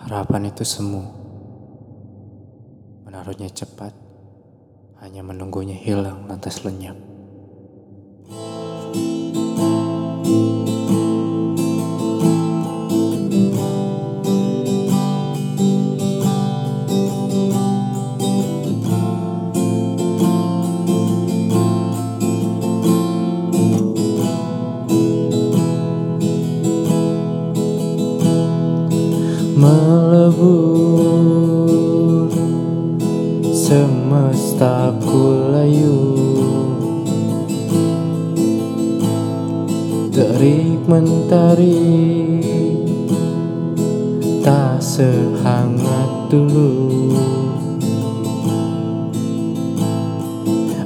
Harapan itu semu. Menaruhnya cepat, hanya menunggunya hilang lantas lenyap. Melebur. Semestaku layu. Terik mentari tak sehangat dulu.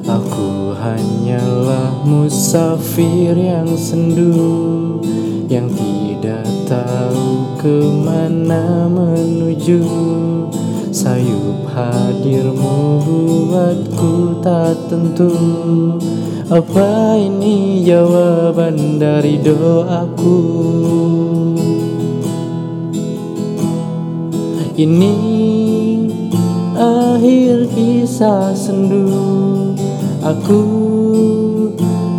Aku hanyalah musafir yang sendu yang tidak tahu ke mana menuju? Sayup hadirmu buatku tak tentu. Apa ini jawaban dari doaku? Ini akhir kisah sendu. Aku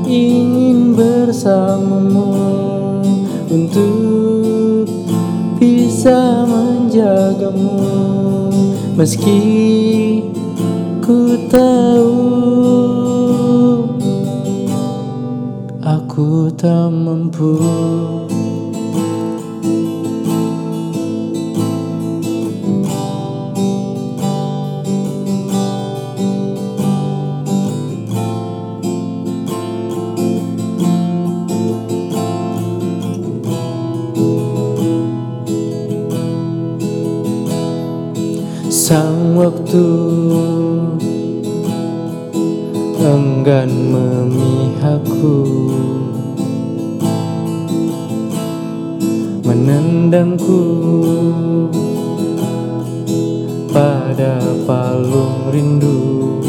ingin bersamamu untuk menjagamu meski ku tahu aku tak mampu. Sang waktu enggan memihakku. Menendangku pada palung rindu.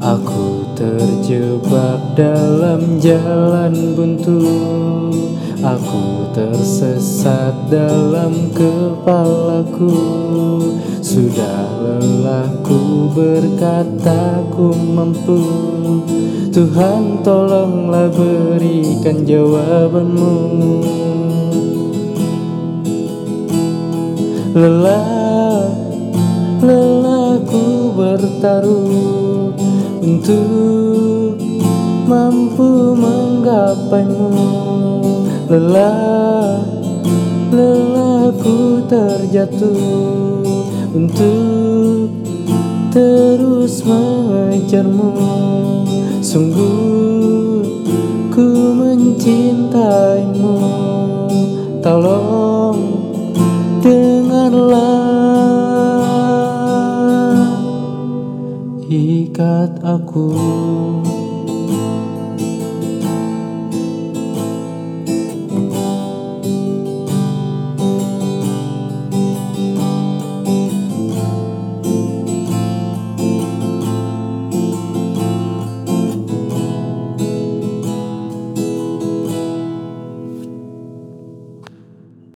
Aku terjebak dalam jalan buntu Aku tersesat dalam kepalaku. Sudah lelah ku berkata ku mampu. Tuhan tolonglah berikan jawabanmu. Lelah, lelah ku bertaruh Untuk mampu menggapaimu Lelah, lelah ku terjatuh Untuk terus mengejarmu. Sungguh ku mencintaimu. Tolong dengarlah Ikat aku